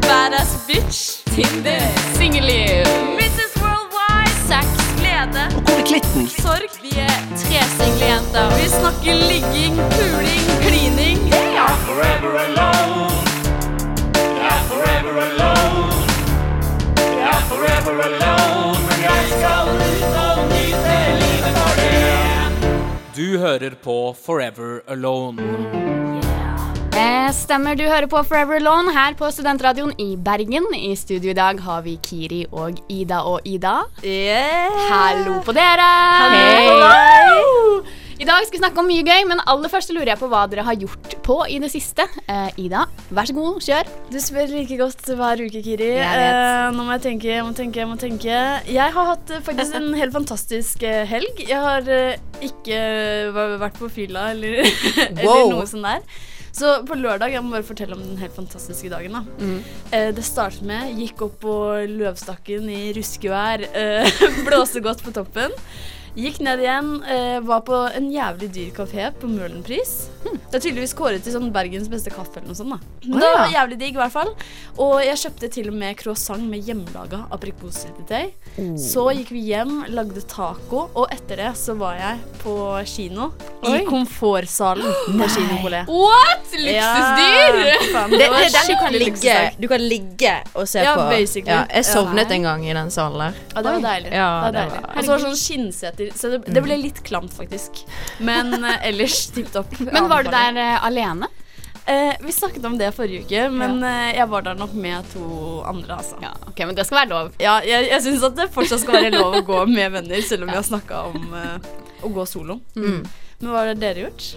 Badass bitch. Tinder. Singelliv. Mrs. Worldwide. Sex. Glede. Og hvor er klitten? Sorg. Vi er tre single jenter. Vi snakker ligging, puling, klining. forever alone. Er forever alone. Er forever alone. Men jeg skal ut og nyte livet for det. Du hører på Forever Alone. Eh, stemmer, du hører på Forever Alone her på Studentradioen i Bergen. I studio i dag har vi Kiri og Ida og Ida. Hallo på dere! Hei! I dag skal vi snakke om mye gøy, men aller først lurer jeg på hva dere har gjort på i det siste. Eh, Ida, vær så god, kjør. Du spør like godt hver uke, Kiri. Eh, nå må jeg tenke, jeg må tenke, jeg må tenke. Jeg har hatt eh, faktisk en helt fantastisk eh, helg. Jeg har ikke vært på fylla eller, eller Wow. noe sånt der. Så på lørdag, jeg må bare fortelle om den helt fantastiske dagen. da. Mm. Eh, det startet med Gikk opp på Løvstakken i ruskevær. Eh, blåste godt på toppen. Gikk ned igjen. Eh, var på en jævlig dyr kafé på Møhlenpris. Det er tydeligvis kåret til sånn Bergens beste kaffe eller noe sånt. da. Men det var jævlig digg, i hvert fall. Og jeg kjøpte til og med croissant med hjemmelaga aprikossyltetøy. Så gikk vi hjem, lagde taco, og etter det så var jeg på kino. I komfortsalen på Kinopolet. What? Luksusdyr! Ja, faen, Det, det den du kan ligge. Du kan ligge og se Ja, på. basically. Ja, jeg sovnet Ja. en gang i den salen der. Ja, det var deilig. Ja, det var det deilig. Og så var det sånn skinnseter, så det, det ble litt klamt, faktisk. Men eh, ellers tipp topp. Men var du der eh, alene? Eh, vi snakket om det forrige uke, men eh, jeg var der nok med to andre, altså. Ja, ok, men det skal være lov. Ja, jeg, jeg syns at det fortsatt skal være lov å gå med venner, selv om vi har snakka om eh, å gå solo. Mm. Men hva har dere gjort?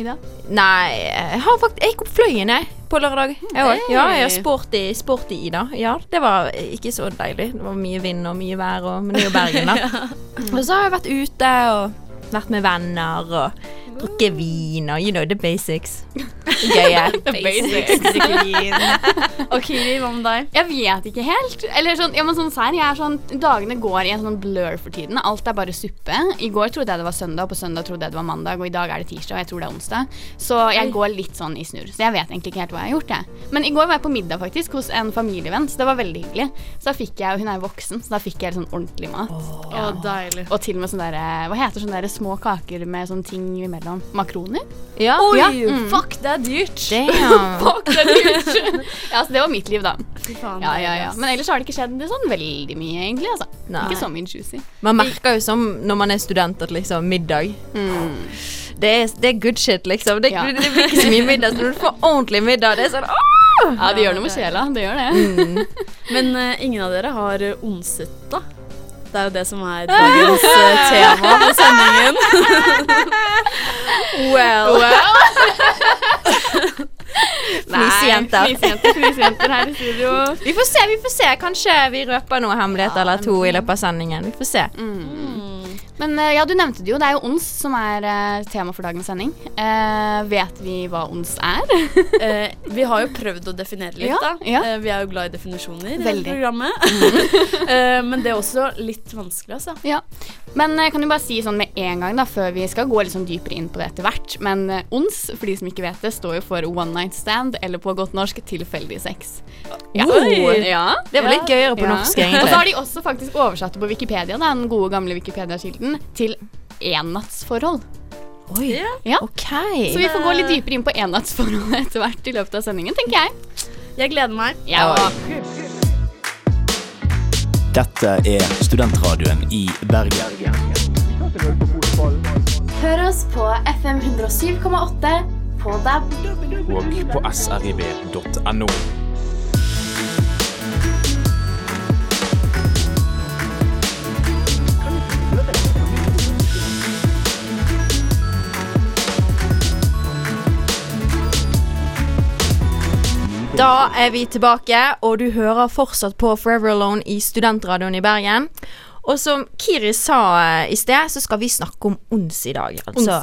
Ida? Nei, jeg har faktisk Jeg gikk opp fløyen, jeg, på lørdag. Jeg òg. Ja, jeg sporty, sporty Ida. Ja, det var ikke så deilig. Det var mye vind og mye vær, og, men det er jo Bergen, da. Og så har jeg vært ute og vært med venner og drukket vin og you know the basics. Gøye. Og Kiri, hva med deg? Jeg vet ikke helt. Eller sånn, ja, men sånn sær, jeg er sånn Dagene går i en sånn blur for tiden. Alt er bare suppe. I går trodde jeg det var søndag, og på søndag trodde jeg det var mandag, og i dag er det tirsdag, og jeg tror det er onsdag. Så jeg går litt sånn i snurr. Så jeg vet egentlig ikke helt hva jeg har gjort, jeg. Men i går var jeg på middag faktisk hos en familievenn, så det var veldig hyggelig. Så da fikk jeg, og hun er voksen, så da fikk jeg sånn ordentlig mat. Oh, ja. Og til og med sånne derre hva heter sånne der små kaker med sånne ting imellom? Makroner? Ja. Oi, Ja, mm. fuck, det er dyrt. Fuck, det er dyrt! ja, så det var mitt liv, da. Faen, Ja, ja, ja. Men ellers har det ikke skjedd sånn veldig mye, egentlig. altså. Ikke så mye juicy. Man merker jo som når man er student at liksom middag det, er, det er good shit, liksom. Det, Ja. det blir ikke så mye middag. Så når du får ordentlig middag, det er sånn åh! Ja, det gjør noe med sjela. Det gjør det. Men uh, ingen av dere har uh, onset, da? Det er jo det som er dagens eh, tema på sendingen. Well. Nei, Fnisejenter. Fnisejenter, her i studio. Vi får se, vi får se. Kanskje vi røper noe ja, eller to i løpet av sendingen. Vi får se. Men eh, ja, du nevnte det jo. Det er jo ons som er eh, tema for dagens sending. Eh, vet vi hva ons er? Eh, vi har jo prøvd å definere litt, Ja, da. ja. Eh, vi er jo glad i definisjoner i dette programmet. Eh, men det er også litt vanskelig, altså. ja. Men jeg kan jo bare si sånn med en gang, da, før vi skal gå litt sånn dypere inn på det etter hvert. Men eh, ons, for de som ikke vet det, står jo for one night stand, eller på godt norsk tilfeldig sex. Ja. Oi. ja. Det var litt gøyere på Ja. norsk, Og så har de også faktisk oversatt det på Wikipedia, da, den gode gamle Wikipedia-kilden, til ennattsforhold. Oi. Ja. OK. Så vi får gå litt dypere inn på ennattsforhold etter hvert i løpet av sendingen, tenker jeg. Jeg gleder meg. Ja. Dette er studentradioen i Bergen. Hør oss på FM 107,8 på DAB. Og på srib.no. Da er vi tilbake, og du hører fortsatt på Forever Alone i Studentradioen i Bergen. Og som Kiri sa eh, i sted, så skal vi snakke om ons i dag. Altså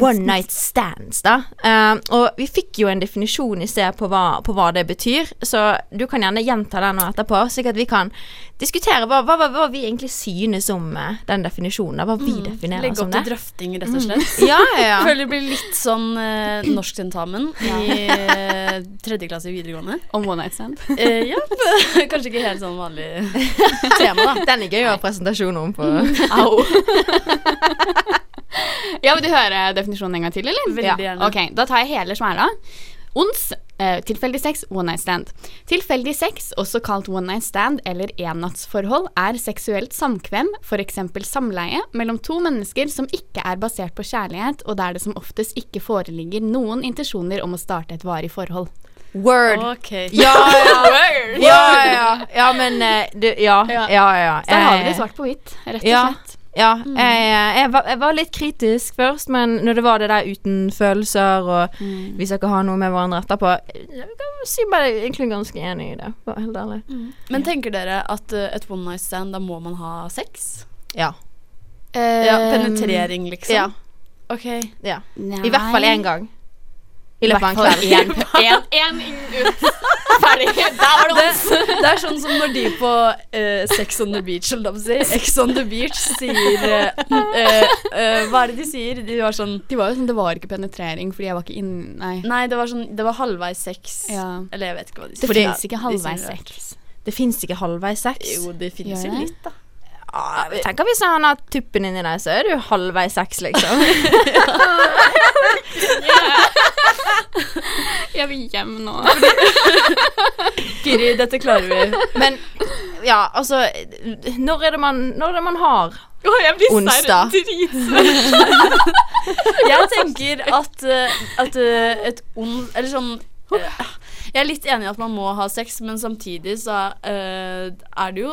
one night stands, da. Eh, og vi fikk jo en definisjon i sted på hva, på hva det betyr, så du kan gjerne gjenta den nå etterpå, slik at vi kan diskutere hva, hva, hva, hva vi egentlig synes om eh, den definisjonen. Hva vi definerer Legg som opp til drøfting, rett og slett. Ja, ja, ja. Føler det blir litt sånn eh, norsktentamen i eh, tredje klasse i videregående. Om one night stand. Eh, ja, kanskje ikke helt sånn vanlig tema, da. Den er gøy å ha presentasjon om på Au. ja, Vil du høre definisjonen en gang til, eller? Veldig gjerne. Ok, Da tar jeg hele smæla. Ons, eh, tilfeldig sex, one night stand. Tilfeldig sex, også kalt one night stand eller ennattsforhold, er seksuelt samkvem, f.eks. samleie, mellom to mennesker som ikke er basert på kjærlighet, og der det som oftest ikke foreligger noen intensjoner om å starte et varig forhold. Word. Okay. Ja, ja. Ja, ja. Ja, men eh, du, ja, ja, ja. ja. Så der har vi Eh, det svart på hvitt, rett og Ja. slett. Ja, jeg, jeg, var, jeg var litt kritisk først, men når det var det der uten følelser, og mm. hvis ikke har noe med hverandre etterpå Jeg kan si meg egentlig ganske enig i det, for helt ærlig. Men tenker dere at eh, et one night stand, da må man ha sex? Ja. Ja, Penetrering, liksom? Ja. Ok. ja. I hvert fall én gang. I løpet av en kveld. Én inn, ut. Ferdig. Der var det Det, det er sånn som når de på uh, Sex on the Beach, holdt jeg på å si, Ex on the Beach, sier uh, eh, eh, Hva er det de sier? De var sånn De var jo sånn, Det var ikke penetrering, fordi jeg var ikke inn... Nei. Nei, det var sånn Det var halvveis sex. Ja. Eller jeg vet ikke hva de Det sier. fins ikke halvveis sex. Det fins ikke halvveis sex. Jo, det finnes jo litt, da. Ja, jeg tenker Hvis han har tuppen inni deg, så er du halvveis sex, liksom. Jeg vil hjem nå. Kiri, dette klarer vi. Men ja, altså Når er det man, når er det man har jeg blir onsdag? Jeg tenker at, eh, at eh, et ond Eller sånn Jeg er litt enig i at man må ha sex, men samtidig så uh, er det jo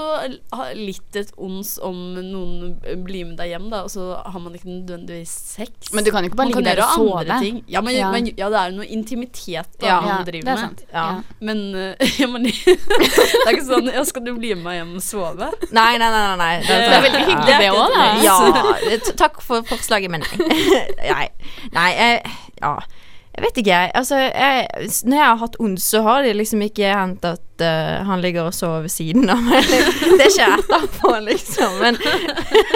litt et ons om noen blir med deg hjem, da, og så har man ikke nødvendigvis sex. Men du kan jo ikke bare Man ligge der og sove. ting. Ja, men, Ja. Men, ja, det er jo noe intimitet da, Ja, man Ja, driver det er sant. Ja. Ja. Men, uh, ja, men det er ikke sånn Ja, skal du bli med meg hjem og sove? Nei, nei, nei. nei, nei. Det Det er veldig hyggelig, det òg, da. Ja, takk for forslaget, men nei. nei. Nei, jeg Ja. Jeg vet ikke, jeg. Altså, jeg, når jeg har hatt ond, så har det liksom ikke hendt at uh, han ligger og sover ved siden av meg. Det skjer etterpå, liksom. Men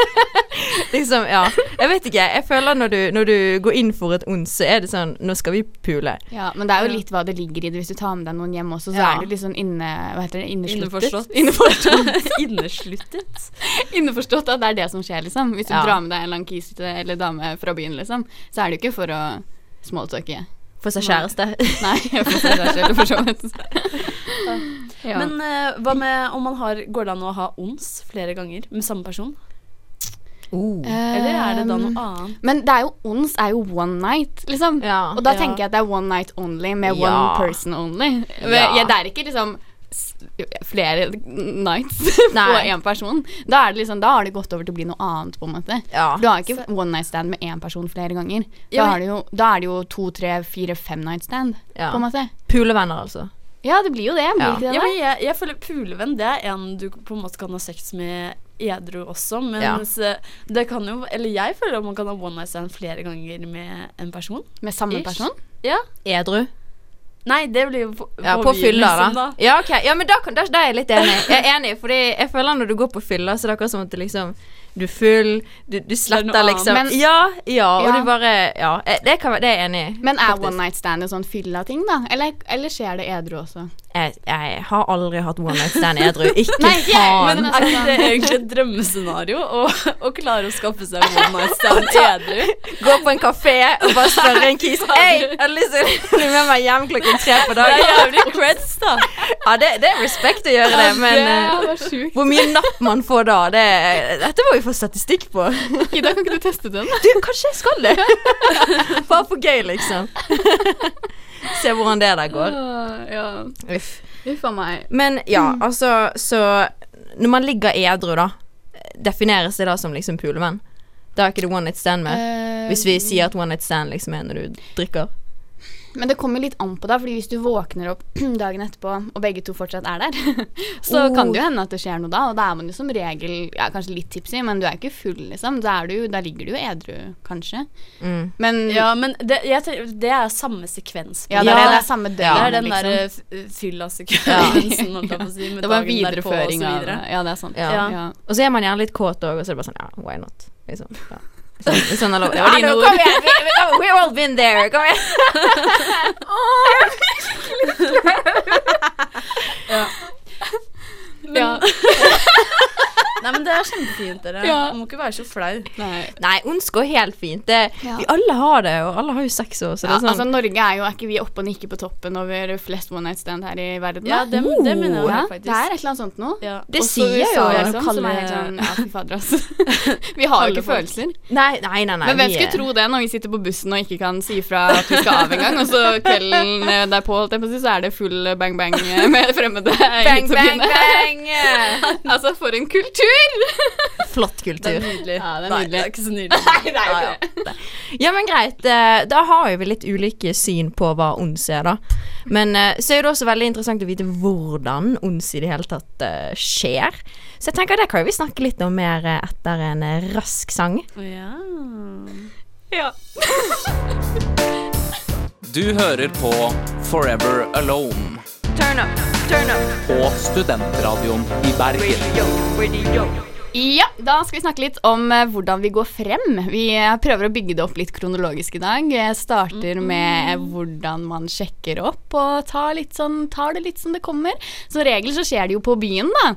liksom, ja. Jeg vet ikke. Jeg føler når du, når du går inn for et ond, så er det sånn Nå skal vi pule. Ja, men det er jo litt hva det ligger i det. Hvis du tar med deg noen hjem også, så Ja. er du litt sånn inne... Hva heter det? Innesluttet. Inneforstått. Innesluttet. Innforstått at det er det som skjer, liksom. Hvis du Ja. drar med deg en lang kis eller dame fra byen, liksom, så er det jo ikke for å smalltalke. For seg kjæreste. Nei, for seg selv, for så vidt. Ja. Men uh, hva med om man har Går det an å ha ons flere ganger med samme person? Oh. Eller er det da noe annet? Men det er jo ons er jo one night, liksom. Ja. Og da Ja. tenker jeg at det er one night only med Ja. one person only. Ja. Ja. det er ikke liksom flere nights på én person. Da, er det liksom, da har det gått over til å bli noe annet, på en måte. Ja. Du har ikke one night stand med én person flere ganger. Da, Ja, men- er det jo, da er det jo to, tre, fire, fem night stand, Ja. på en måte. Pulevenner, altså. Ja, det blir jo det. Blir Ja. ikke det Ja, jeg, jeg føler pulevenn det er en du på en måte kan ha sex med edru også, mens det kan jo Eller jeg føler at man kan ha one night stand flere ganger med en person. Med samme Ish. person? Ja. Edru. Nei, det blir jo på, Ja, på fylla, da. Ja, ok. Ja, men da, kan- da, da er jeg litt enig. Jeg er enig, fordi jeg føler når du går på fylla, så er det akkurat som at du liksom Du er full, du, du sletter liksom Men- ja, ja, og Ja. du bare Ja, det, kan, det er jeg enig i. Men er faktisk. one night stand en sånn fylla-ting, da? Eller, eller skjer det edru også? Jeg, jeg har aldri hatt one night stand edru. Ikke Nei, faen. Men er ikke det egentlig et drømmescenario å, å klare å skaffe seg one night stand edru? Gå på en kafé og bare spørre en kis Hei, jeg har lyst til å bli med meg hjem klokken tre på Det er dagen. jævlig creds, da. Ja, det, det er respekt å gjøre det, men ja, det hvor mye napp man får da, det Dette må vi få statistikk på. Ida, kan ikke du teste den? Du, kanskje jeg skal det? Bare for gøy, liksom. Se hvordan det der går. ja. Uff. Uff a meg. Men ja, altså, så Når man ligger edru, da, defineres det da som liksom pulevenn? Da er ikke det one night stand med? Hvis vi sier at one night stand liksom er når du drikker? Men det kommer litt an på deg, fordi hvis du våkner opp dagen etterpå, og begge to fortsatt er der, så Oh. kan det jo hende at det skjer noe da, og da er man jo som regel ja, kanskje litt tipsy, men du er ikke full, liksom. Da, er du, da ligger du jo edru, kanskje. Mm. Men Ja, men det, jeg tenker, det er samme sekvens. ja, det, det. er, det, det er samme Det er den liksom. derre f- fylla-sekvensen, holdt jeg på å si, med Det var en dagen derpå og videreføring så av videre. Ja, det er sant. Ja. Ja. Ja. Og så er man gjerne litt kåt òg, og så er det bare sånn Ja, why not? Liksom. Ja. Sånn, sånn er lov. Det var dine ord. Kom igjen! We, we, we've all been there. Kom igjen. Ja. Nei, men det er kjempefint, dere. Ja. Man må ikke være så flau. Nei. Nei, ondsk går helt fint. Det, Ja. Vi alle har det, og alle har jo sex òg, Ja, sånn altså Norge er jo Er ikke vi oppe og nikker på toppen over flest one night stand her i verden? Ja, det, det, det mener jeg ja, faktisk. det er et eller annet sånt noe. Ja. Det Også sier jeg jo liksom, som er helt sånn Ja, fy fader, altså. vi har jo ikke følelser. Nei, nei, nei. nei Men hvem skulle tro det når vi sitter på bussen og ikke kan si fra at vi skal av en gang, og så kvelden eh, derpå så er det full bang bang eh, med fremmede Bang, bang, bang! altså, for en kultur! Flott Det kultur. er nydelig. Ja, det er Nei, nydelig. det er ikke så nydelig. Nei, det er jo ikke det. Ja, men greit. eh, Da har vi litt ulike syn på hva ons er, da. Men eh, så er det også veldig interessant å vite hvordan ons i det hele tatt eh, skjer. Så jeg tenker det kan vi snakke litt om mer etter en rask sang. Ja. Ja. Du hører på Forever Alone Turn up, turn up. på Studentradioen i Bergen. Ja, da skal vi snakke litt om eh, hvordan vi går frem. Vi eh, prøver å bygge det opp litt kronologisk i dag. Jeg starter med eh, hvordan man sjekker opp, og tar, sånn, tar det litt som det kommer. Som regel så skjer det jo på byen, da.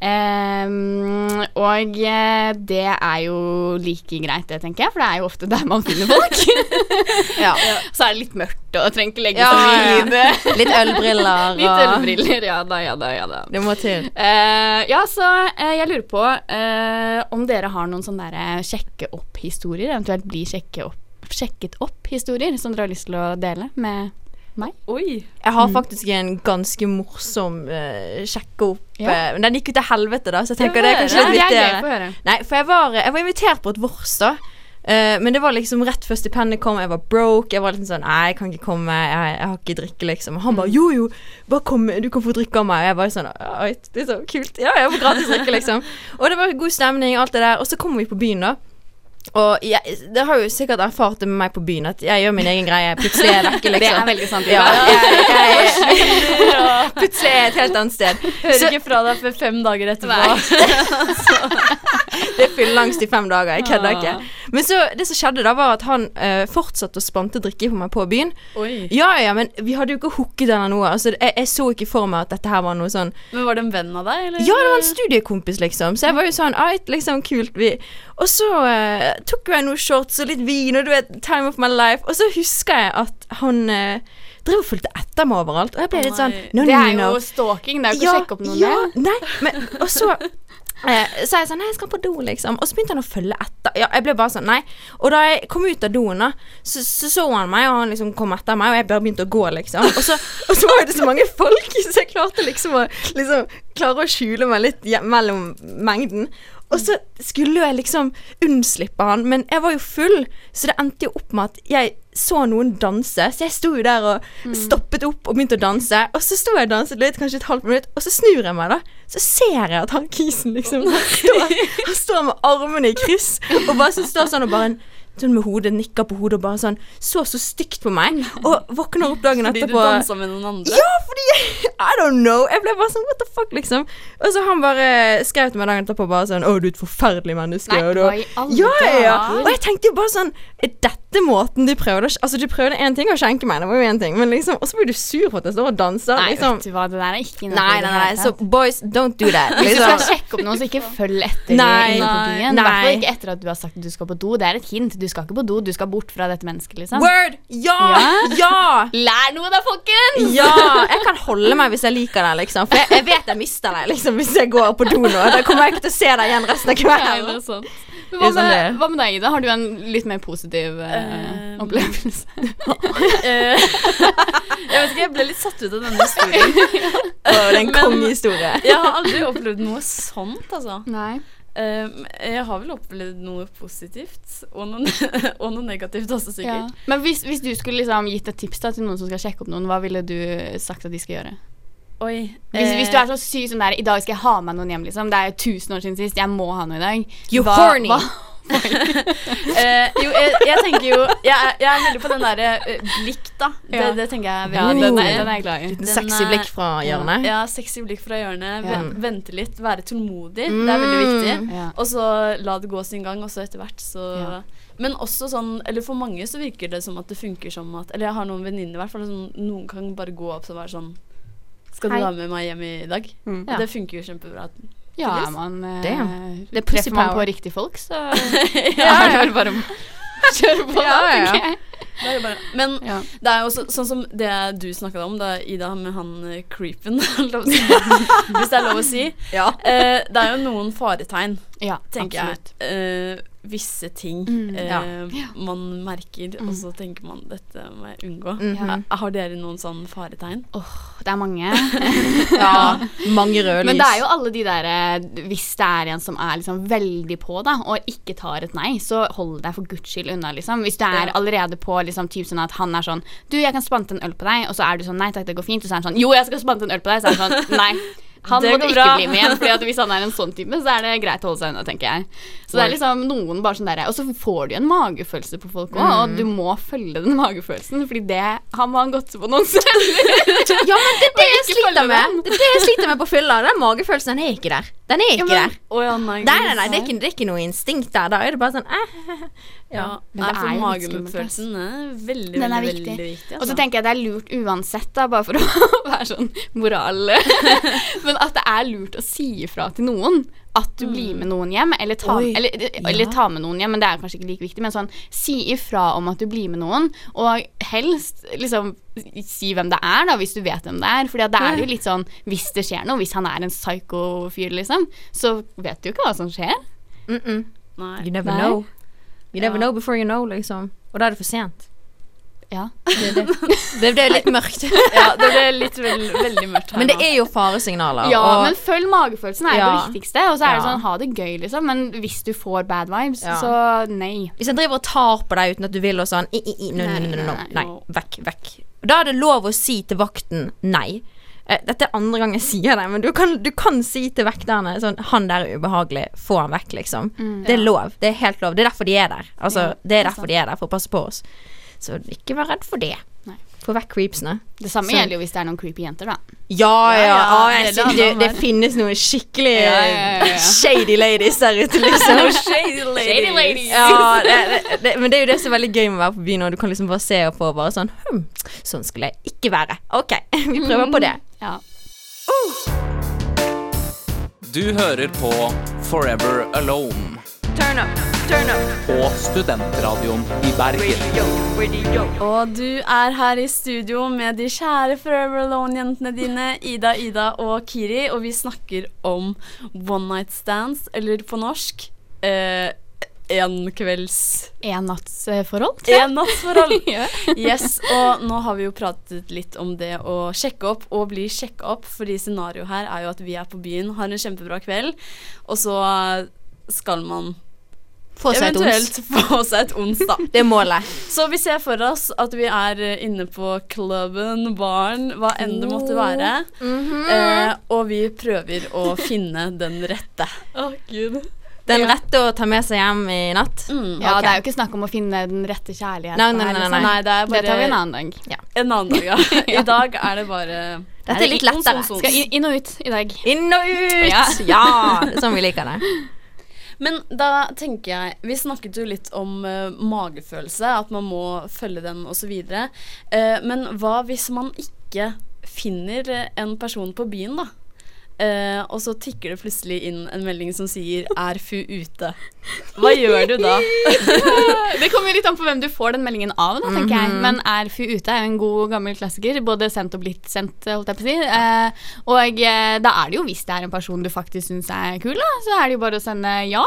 Ehm, og eh, det er jo like greit, det, tenker jeg, for det er jo ofte der man finner folk. Ja. så er det litt mørkt og trenger ikke legge Ja, så ja, det. Litt ølbriller Litt ølbriller, ja da, ja da, ja da. Det må til. Eh, ja, så eh, jeg lurer på eh, om dere har noen sånne der eh, sjekke opp-historier, eventuelt bli sjekke opp, sjekket opp-historier som dere har lyst til å dele med meg. Oi. Jeg har faktisk en ganske morsom uh, sjekke opp Mm. Ja. uh, Men den gikk jo til helvete, da, så jeg tenker Få det er kanskje litt det er høre. Nei, for jeg var, jeg var invitert på et vors, da. Eh, men det var liksom rett før stipendet kom. Jeg var broke. Jeg var liksom sånn Nei, jeg kan ikke komme. Jeg, jeg har ikke drikke, liksom. Og han bare Jo, jo, bare kom. Du kan få drikke av meg. Og jeg bare sånn Oi, det er så kult. Ja, jeg får gratis drikke, liksom. Og det var god stemning, alt det der. Og så kommer vi på byen, da. Og jeg, det har jo sikkert erfart det med meg på byen, at jeg gjør min egen greie. Plutselig er jeg vekke, Det liksom. er veldig sant. ja, jeg, jeg, Plutselig er jeg et helt annet sted. Hører Så- ikke fra deg før fem dager etterpå. Det er fylleangst i fem dager. Jeg kødder Ah. ikke. Men så, det som skjedde da, var at han uh, fortsatte å spante drikke på meg på byen. Oi. Ja, ja, men vi hadde jo ikke hooket eller noe. Altså, jeg, jeg så ikke for meg at dette her var noe sånn Men var det en venn av deg, eller? Ja, det var en studiekompis, liksom. Så jeg var jo sånn Ait, liksom, kult. Vi. Og så uh, tok jeg noen shorts og litt vin, og du vet, time of my life. Og så husker jeg at han uh, drev og fulgte etter meg overalt, og jeg ble litt sånn no, Det er jo stalking. Det er jo ikke å sjekke opp noen ja. Nei, men Og så eh, så jeg sånn Nei, jeg skal på do, liksom. Og så begynte han å følge etter. Ja, jeg ble bare sånn Nei. Og da jeg kom ut av doen, da, så så, så han meg, og han liksom kom etter meg, og jeg bare begynte å gå, liksom. Og så, og så var det så mange folk, så jeg klarte liksom å liksom klare å skjule meg litt mellom mengden. Og så skulle jo jeg liksom unnslippe han, men jeg var jo full, så det endte jo opp med at jeg så noen danse. Så jeg sto jo der og stoppet opp og begynte å danse. Og så sto jeg og danset litt, kanskje et halvt minutt, og så snur jeg meg, da. Så ser jeg at han kisen liksom han står, han står med armene i kryss og bare så står sånn og bare Sånn med hodet, nikka på hodet og bare sånn Så så stygt på meg. Og våkner opp dagen etterpå Fordi du dansa med noen andre? Ja, fordi I don't know. Jeg ble bare sånn What the fuck, liksom. Og så han bare skrev til meg dagen etterpå bare sånn Å, du er et forferdelig menneske. Nei, og da- ja, ja, ja. Og jeg tenkte jo bare sånn Er dette måten de prøvde Altså, de prøvde én ting å skjenke meg, det var jo én ting, men liksom Og så blir du sur for at jeg står og danser. Nei, liksom. vet du hva, det der er ikke noe Nei, nei, nei. Så so, boys, don't do that. Hvis du skal Liksom. sjekke opp noen, så ikke følg etter Nei, nei, byen. I hvert fall ikke etter at du har sagt at du skal på do. Det er et hint. Du skal ikke på do, du skal bort fra dette mennesket, liksom. Word! Ja! Ja! Lær noe da, folkens! Ja! Jeg kan holde meg hvis jeg liker deg, liksom. For jeg, jeg vet jeg mister deg, liksom, hvis jeg går på do nå. Da kommer jeg ikke til å se deg igjen resten av kvelden. Ja, sant. Hva sånn med, hva med deg, Ida? Har du en litt mer positiv uh, opplevelse? Jeg vet ikke, jeg ble litt satt ut av denne historien. Og det er en kongehistorie. Jeg har aldri opplevd noe sånt, altså. Nei. Eh, jeg har vel opplevd noe positivt, og noe, og noe negativt også, Ja. sikkert. Men hvis, hvis du skulle liksom gitt et tips da til noen som skal sjekke opp noen, hva ville du sagt at de skal gjøre? Oi. Hvis, eh, hvis du er så syk det er I dag skal jeg ha med noen hjem, liksom. Det er jo tusen år siden sist. Jeg må ha noe i dag. You Hva- horny. hva- eh, Jo, jeg, jeg tenker jo Jeg er, jeg er veldig på den derre eh, blikk, da. Det, Ja. det tenker jeg er Ja, veldig den er, den er jeg glad i. Den Sexy er- blikk fra hjørnet. Ja, sexy blikk fra hjørnet. Ja. Ven- Vente litt, være tålmodig. Det er veldig viktig. Ja. Og så la det gå sin gang, og så etter hvert så Ja. Men også sånn Eller for mange så virker det som at det funker som at Eller jeg har noen venninner i hvert fall sånn, Noen kan bare gå opp og være sånn Skal du Hei. være med meg hjem i dag? Mm. Ja. det funker jo kjempebra. Ja, er man eh, Det er Treffer man på riktig folk, så ja, ja. bare kjøre på, da, Ja, ja, ja. Det er jo bare, men Ja. det er jo så, sånn som det du snakka om, da, Ida, med han eh, creepen, hvis det er lov å si. Ja. Eh, det er jo noen faretegn, Ja, tenker absolutt. jeg. Uh, visse ting Mm, eh, ja. man merker, og så tenker man dette må jeg unngå. Mhm. Eh, Har dere noen sånn faretegn? Det er mange. Ja, mange røde lys. Men det er jo alle de der eh, Hvis det er en som er liksom veldig på, da, og ikke tar et nei, så hold deg for guds skyld unna, liksom. Hvis du er Ja. allerede på liksom typ sånn at han er sånn Du, jeg kan spante en øl på deg, og så er du sånn Nei takk, det går fint. Og så er han sånn Jo, jeg skal spante en øl på deg. Så er han sånn Nei. Han Det må du ikke bra. bli med igjen, for hvis han er en sånn type, så er det greit å holde seg unna, tenker jeg. Så det er liksom noen bare sånn der Og så får du en magefølelse på folk òg, og du må følge den magefølelsen, fordi det har man gått på noen selv. Ja, men det er det jeg sliter med. Det er det jeg sliter med på fylla. Den magefølelsen den er ikke der. Den er ikke der. Oh, ja, nei. Nei, nei, nei, det er, ikke, det er ikke noe instinkt der. Da er det bare sånn eh. Ja, Men det er magefølelsen er veldig, Den er veldig, viktig. veldig viktig. Og så altså. tenker jeg det er lurt uansett, da, bare for å være sånn moral Men at det er lurt å si ifra til noen at du blir med noen hjem, eller ta, Oi, eller, eller ta med noen hjem, men det er kanskje ikke like viktig. Men sånn, si ifra om at du blir med noen, og helst liksom si hvem det er, da, hvis du vet hvem det er. For det er jo litt sånn hvis det skjer noe, hvis han er en psyko-fyr, liksom, så vet du jo ikke hva som skjer. Mm -mm. Nei. You never Nei. know. You never Ja. know before you know, liksom. Og da er det for sent. Ja. Det, det. det ble litt mørkt. Ja, det ble litt veld, veldig mørkt her Men det nå. er jo faresignaler. Ja, og men følg magefølelsen er Ja. det viktigste. Og så er det sånn, ha det gøy, liksom. Men hvis du får bad vibes, Ja. så nei. Hvis jeg driver og tar på deg uten at du vil og sånn i, i, i, no, no, no, no. Nei, Nei, vekk, vekk. Da er det lov å si til vakten nei. Eh, Dette er andre gang jeg sier det, men du kan, du kan si til vekterne sånn Han der er ubehagelig, få han vekk, liksom. Mm. Det er lov. Det er helt lov. Det er derfor de er der. Altså, det er derfor de er der, for å passe på oss. Så ikke vær redd for det. Nei. Få vekk creepsene. Det samme Så- gjelder jo hvis det er noen creepy jenter, da. Ja, ja. ja, Ah, jeg det det, det finnes noen skikkelig Ja, ja, ja, ja. shady ladies der ute, liksom. Shady ladies. Shady ladies. Ja, det, det, det, men det er jo det som er veldig gøy med å være på byen, og du kan liksom bare se opp og bare sånn hm, Sånn skulle jeg ikke være. OK, vi prøver på det. Ja. Du hører på Forever Alone Turn up, på Studentradioen i Bergen. Og du er her i studio med de kjære Forever Alone-jentene dine, Ida, Ida og Kiri, og vi snakker om one night stands, eller på norsk eh, enkvelds... Ennattsforhold. Ennattsforhold. Ja. Yes, og nå har vi jo pratet litt om det å sjekke opp og bli sjekka opp, fordi scenarioet her er jo at vi er på byen, har en kjempebra kveld, og så skal man Få seg et ons. eventuelt få seg et ons, da. Det er målet. Så vi ser for oss at vi er eh, inne på klubben, baren, hva enn det måtte være. eh, og vi prøver å finne den rette. Å, gud. Den rette å ta med seg hjem i natt. Mm. Ja, okay. det er jo ikke snakk om å finne den rette kjærligheten. Nei, nei, nei, nei, liksom. Nei, det er Det tar vi en annen dag. en annen dag, ja. I dag er det bare Dette er litt lettere. Skal inn, og ut i dag. Inn og ut! Ja. Ja, sånn vi liker det. Men da tenker jeg Vi snakket jo litt om uh, magefølelse, at man må følge den osv. Uh, men hva hvis man ikke finner eh, en person på byen, da? Eh, og så tikker det plutselig inn en melding som sier 'er fu ute'. Hva gjør du da? Det kommer jo litt an på hvem du får den meldingen av, da, tenker jeg. Mhm. Men er FU ute er jo en god, gammel klassiker. Både sendt og blitt sendt, holdt jeg på å si. Uh, og uh, da er det jo, hvis det er en person du faktisk syns er kul, da, så er det jo bare å sende ja.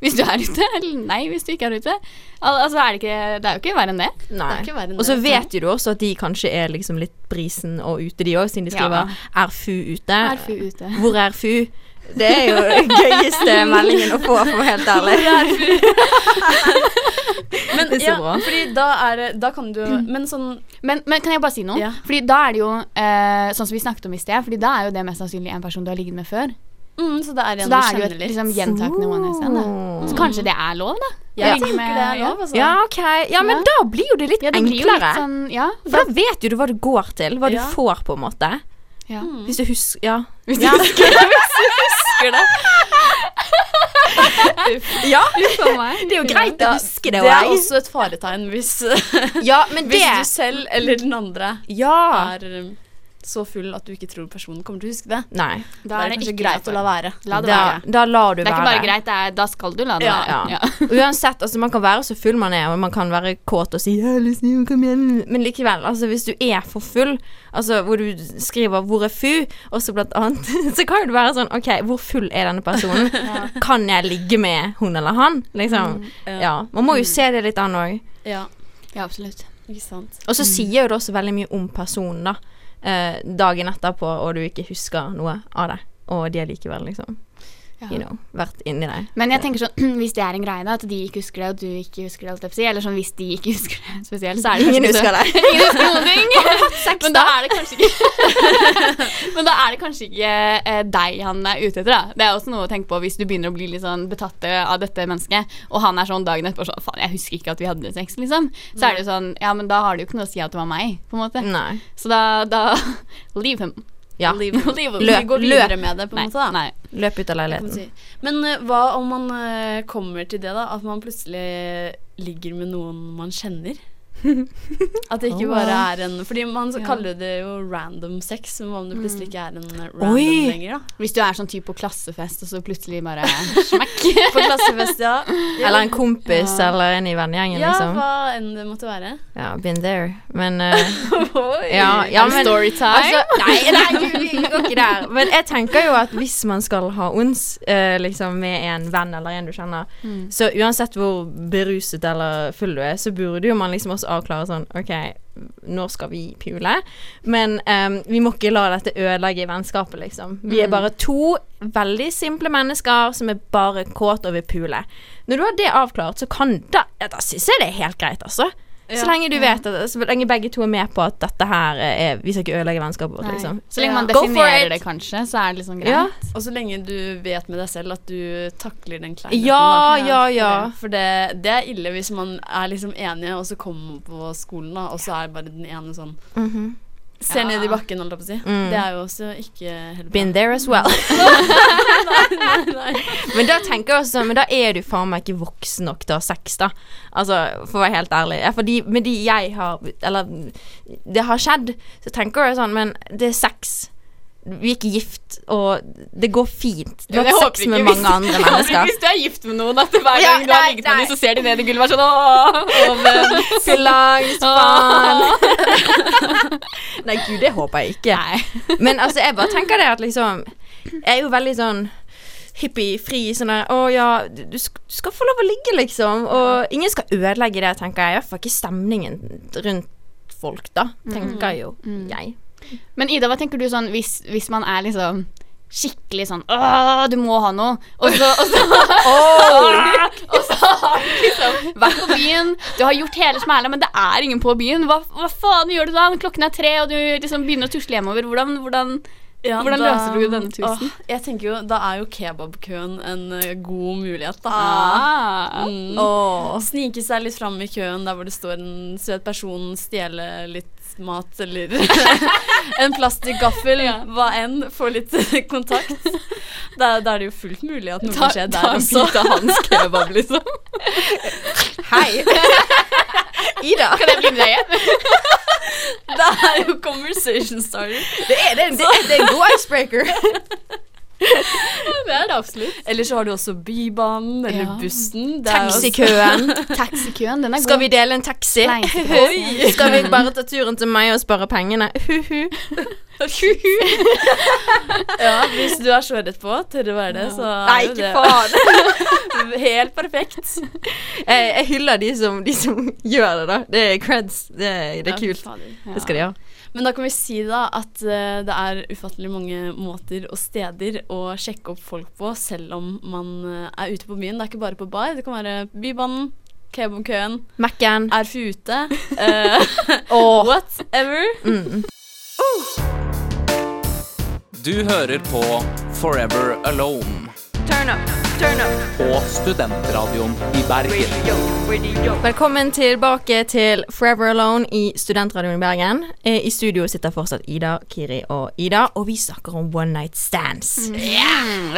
Hvis du er ute, eller nei hvis du ikke er ute. Al altså er det, ikke, det er jo ikke verre enn det. Enn Og så vet jo du også at de kanskje er liksom litt brisen og ute, de òg, siden de Ja. skriver 'er fu ute'. Er FU ute. Hvor er fu? Det er jo den gøyeste meldingen å få, for å være helt ærlig. Men Det er så ja, fordi da er det Da kan du Men sånn Men, men kan jeg bare si noe? Ja. Fordi da er det jo eh, sånn som vi snakket om i sted, Fordi da er jo det mest sannsynlig en person du har ligget med før. Mm, Så det er Så en da du er jo kjenner et litt. liksom, gjentakende one night stand. da. Så kanskje det er lov, da? Jeg tenker med- det er lov, altså. Ja, okay. Ja, men Ja. da blir jo det litt Ja, det enklere. litt sånn Ja. For da vet jo du hva du går til, hva Ja. du får, på en måte. ja. Hvis du husker Ja. Hvis du Ja. husker det. ja. For meg. Det er jo greit å huske det Det er også et faretegn hvis, Ja, men hvis det du selv eller den andre Ja. er um, så full at du ikke tror personen kommer til å huske det. Nei. Da er det kanskje greit å la være. La det Da, være. da lar du være. Det er være. ikke bare greit, det er, da skal du la det Ja. være. Ja. Ja. Uansett, altså man kan være så full man er, og man kan være kåt og si «Ja, Lucy, kom igjen. Men likevel, altså hvis du er for full, altså hvor du skriver 'hvor er fu', og så blant annet, så kan du det være sånn OK, hvor full er denne personen? Kan jeg ligge med hun eller han? Liksom. Ja. Man må jo se det litt an òg. Ja, Ja, absolutt. ikke sant. Og så sier jo det også veldig mye om personen, da. Eh, dagen etterpå, og du ikke husker noe av det. Og de er likevel liksom you know, vært inni deg. Men jeg tenker sånn, hvis det er en greie, da, at de ikke husker det, og du ikke husker det, eller sånn hvis de ikke husker det spesielt, så er det Ingen husker det. Ingen husker noen ting. Men da er det kanskje ikke Men da er det kanskje ikke eh, deg han er ute etter, da. Det er også noe å tenke på hvis du begynner å bli litt sånn betatt av dette mennesket, og han er sånn dagen etterpå sånn Faen, jeg husker ikke at vi hadde sex, liksom. Så er det jo sånn Ja, men da har det jo ikke noe å si at det var meg, på en måte. Nei. Så da, da Leave him. Ja. Leave, Leave. Løp, Vi går videre med det, på en Nei, måte. da. nei. Løp ut av leiligheten. si. Men uh, hva om man uh, kommer til det, da? At man plutselig ligger med noen man kjenner? At det ikke bare er en Fordi man så Ja. kaller det jo random sex, men hva om det plutselig ikke er en random Oi. lenger, da? Hvis du er sånn type på klassefest, og så plutselig bare smekk. På klassefest, ja. Eller en kompis Ja. eller en i vennegjengen, Ja, liksom. hva enn det måtte være. Ja, been there. Men uh, Oi. ja, ja, men Storytime. Altså, nei, nei, vi går ikke der. Men jeg tenker jo at hvis man skal ha ons uh, liksom med en venn eller en du kjenner, så uansett hvor beruset eller full du er, så burde jo man liksom også avklare sånn OK, nå skal vi pule, men um, vi må ikke la dette ødelegge vennskapet, liksom. Vi er bare to veldig simple mennesker som er bare kåt og vil pule. Når du har det avklart, så kan da ja, Da syns jeg det er helt greit, altså. Så lenge du vet at Så lenge begge to er med på at dette her er Vi skal ikke ødelegge vennskapet vårt, liksom. Så lenge man Ja. Definerer det, kanskje, så er det liksom greit. Ja. Og så lenge du vet med deg selv at du takler den kleinheten. Ja, ja, ja. For det, det er ille hvis man er liksom enige, og så kommer man på skolen, da, og så er bare den ene sånn Mhm. Ser ned i bakken, holdt jeg på å si. Mm. Det er jo også ikke helt. Been there as well. Men da tenker jeg også Men da er du faen meg ikke voksen nok til å ha sex, da. Altså, for å være helt ærlig. Ja, For de, med de jeg har Eller det har skjedd, så tenker jeg sånn Men det er sex. Vi er ikke gift, og det går fint. Du har hatt sex med mange andre mennesker. Hvis du er gift med noen, at hver gang du har ligget med dem, så ser de ned i gulvet og er sånn Åh, så langt, faen. Nei, gud, det håper jeg ikke. Men altså, jeg bare tenker det at liksom Jeg er jo veldig sånn hippie-fri. Sånn der Å ja, du, du sk- du skal få lov å ligge, liksom. Og ingen skal ødelegge det, tenker jeg. I hvert fall ikke stemningen rundt folk, da. Tenker jo jeg. Men Ida, hva tenker du sånn hvis, hvis man er liksom skikkelig sånn Åh, du må ha noe. Og så, og så, og så har du liksom vært på byen, du har gjort hele smæla, men det er ingen på byen. Hva, hva faen gjør du da? Klokken er tre, og du liksom begynner å tusle hjemover. Hvordan, hvordan Ja, Hvordan da- løser du denne tusen? Å, jeg tenker jo, Da er jo kebabkøen en eh, god mulighet, da. ah. Mm. Snike seg litt fram i køen der hvor det står en søt person, stjele litt mat eller en plastikkgaffel, hva enn. Få litt kontakt. Da, da er det jo fullt mulig at noe kan skje ta en bit av hans kebab, liksom. Hei! Ida. Kan jeg bli med deg igjen? Det er jo conversation starter. Det er, det, er- det, er, det er en god icebreaker. Det er det absolutt. Eller så har du også Bybanen eller Ja. bussen. Taxikøen. Taxikøen, den er Skal vi dele en taxi? Nei, Skal vi bare ta turen til meg og spare pengene? Hu-hu. Ja, hvis du er så redd på til å være det, så Nei, er ikke faen. helt perfekt. Jeg, jeg hyller de som, de som gjør det, da. Det er creds. Det, det er kult. Det skal de ha. Men da kan vi si da at uh, det er ufattelig mange måter og steder å sjekke opp folk på, selv om man uh, er ute på byen. Det er ikke bare på bar. Det kan være Bybanen, Kebabkøen, Mac-en. RFU ute. eh, whatever. Mm. Du hører på Forever Alone Turn up, på Studentradioen i Bergen. Velkommen tilbake til Forever Alone i Studentradioen i Bergen. Eh, I studio sitter fortsatt Ida, Kiri og Ida, og vi snakker om one night stands.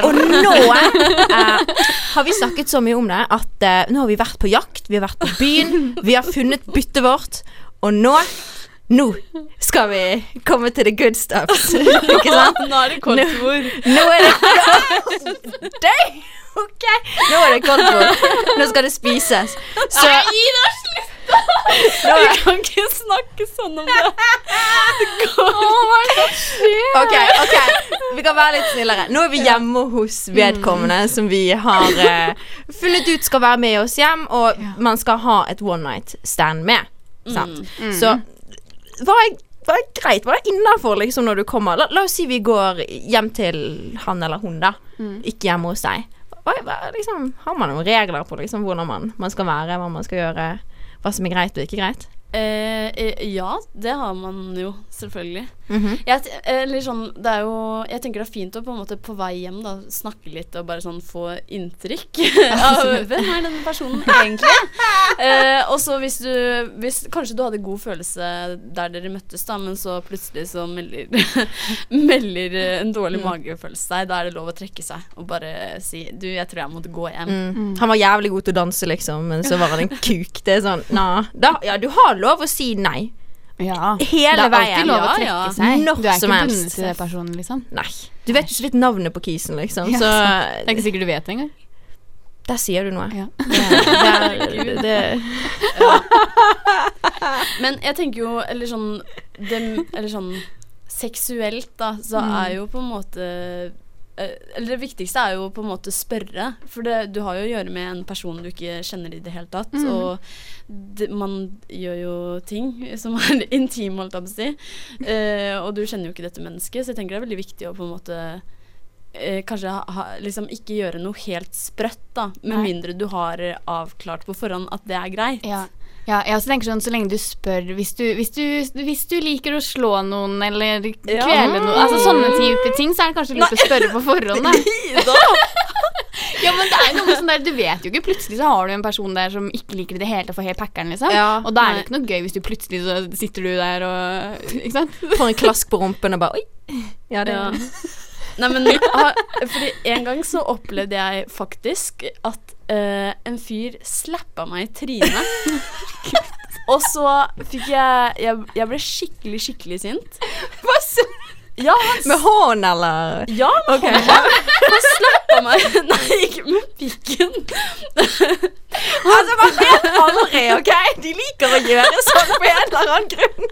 Og nå eh, har vi snakket så mye om det at eh, nå har vi vært på jakt, vi har vært på byen, vi har funnet byttet vårt, og nå nå skal vi komme til the good stuff. Ikke sant? Nå er det koldtbord. Nå er det Dang! Ok, nå er det koldtbord. Nå skal det spises. Så Ida, slutt! Vi kan ikke snakke sånn om det. Ok, ok Vi kan være litt snillere. Nå er vi hjemme hos vedkommende som vi har uh, funnet ut skal være med oss hjem, og man skal ha et one night stand med. Sant? Så hva er, hva er greit? Hva er innafor liksom, når du kommer? La, la oss si vi går hjem til han eller hun, da. Ikke hjemme hos deg. Liksom, har man noen regler på liksom, hvordan man, man skal være, hva man skal gjøre? Hva som er greit og ikke greit? Eh, eh, ja, det har man jo, selvfølgelig. Mhm. jeg, eller sånn, det er jo Jeg tenker det er fint å på en måte på vei hjem da snakke litt og bare sånn få inntrykk av hvem er denne personen egentlig. Eh, og så hvis du hvis, Kanskje du hadde god følelse der dere møttes, da, men så plutselig så melder, melder en dårlig magefølelse seg. Da er det lov å trekke seg og bare si Du, jeg tror jeg måtte gå hjem. Mm. Han var jævlig god til å danse, liksom, men så var han en kuk. Det er sånn, nah. da, Ja, du har lov å si nei. Ja. Hele det er veien. alltid lov å Ja, trekke ja. seg. Når du er ikke bundet til den personen, liksom. Nei. Du vet jo så vidt navnet på kisen, liksom. Ja, Så Det er ikke sikkert du vet det engang. der sier du noe. Ja. Det, det, det, Men jeg tenker jo Eller sånn dem, Eller sånn Seksuelt da Så er jo på en måte Eller det viktigste er jo på en måte spørre For det, du har jo å gjøre med en person du ikke kjenner i det hele tatt Og det, man gjør jo ting Som er intime holdt jeg på å si Eh, Og du kjenner jo ikke dette mennesket Så jeg tenker det er veldig viktig å på en måte eh, Kanskje ha, liksom ikke gjøre noe helt sprøtt da Med Nei. mindre du har eh, avklart på forhånd at det er greit Ja. Ja, jeg også tenker sånn, Så lenge du spør hvis du, hvis, du, hvis du liker å slå noen eller kvele noen Altså Sånne type ting, så er det kanskje lurt å spørre på forhånd. Da. ja, men det er noe sånn der Du vet jo ikke. Plutselig så har du en person der som ikke liker det hele tatt for helt packeren, liksom. Ja, og da er det ikke noe gøy hvis du plutselig så sitter du der og Ikke sant? får en klask på rumpen og bare Oi. Ja, det Ja. Nei, men Fordi en gang så opplevde jeg faktisk at eh, en fyr slappa meg i trynet. Og så fikk jeg, jeg Jeg ble skikkelig, skikkelig sint. Hva så? Ja, han, Med hånd, eller? ja, han, han slappa meg Nei, ikke med pikken. Altså, man vet aldri, OK? De liker å gjøre sånn på en eller annen grunn.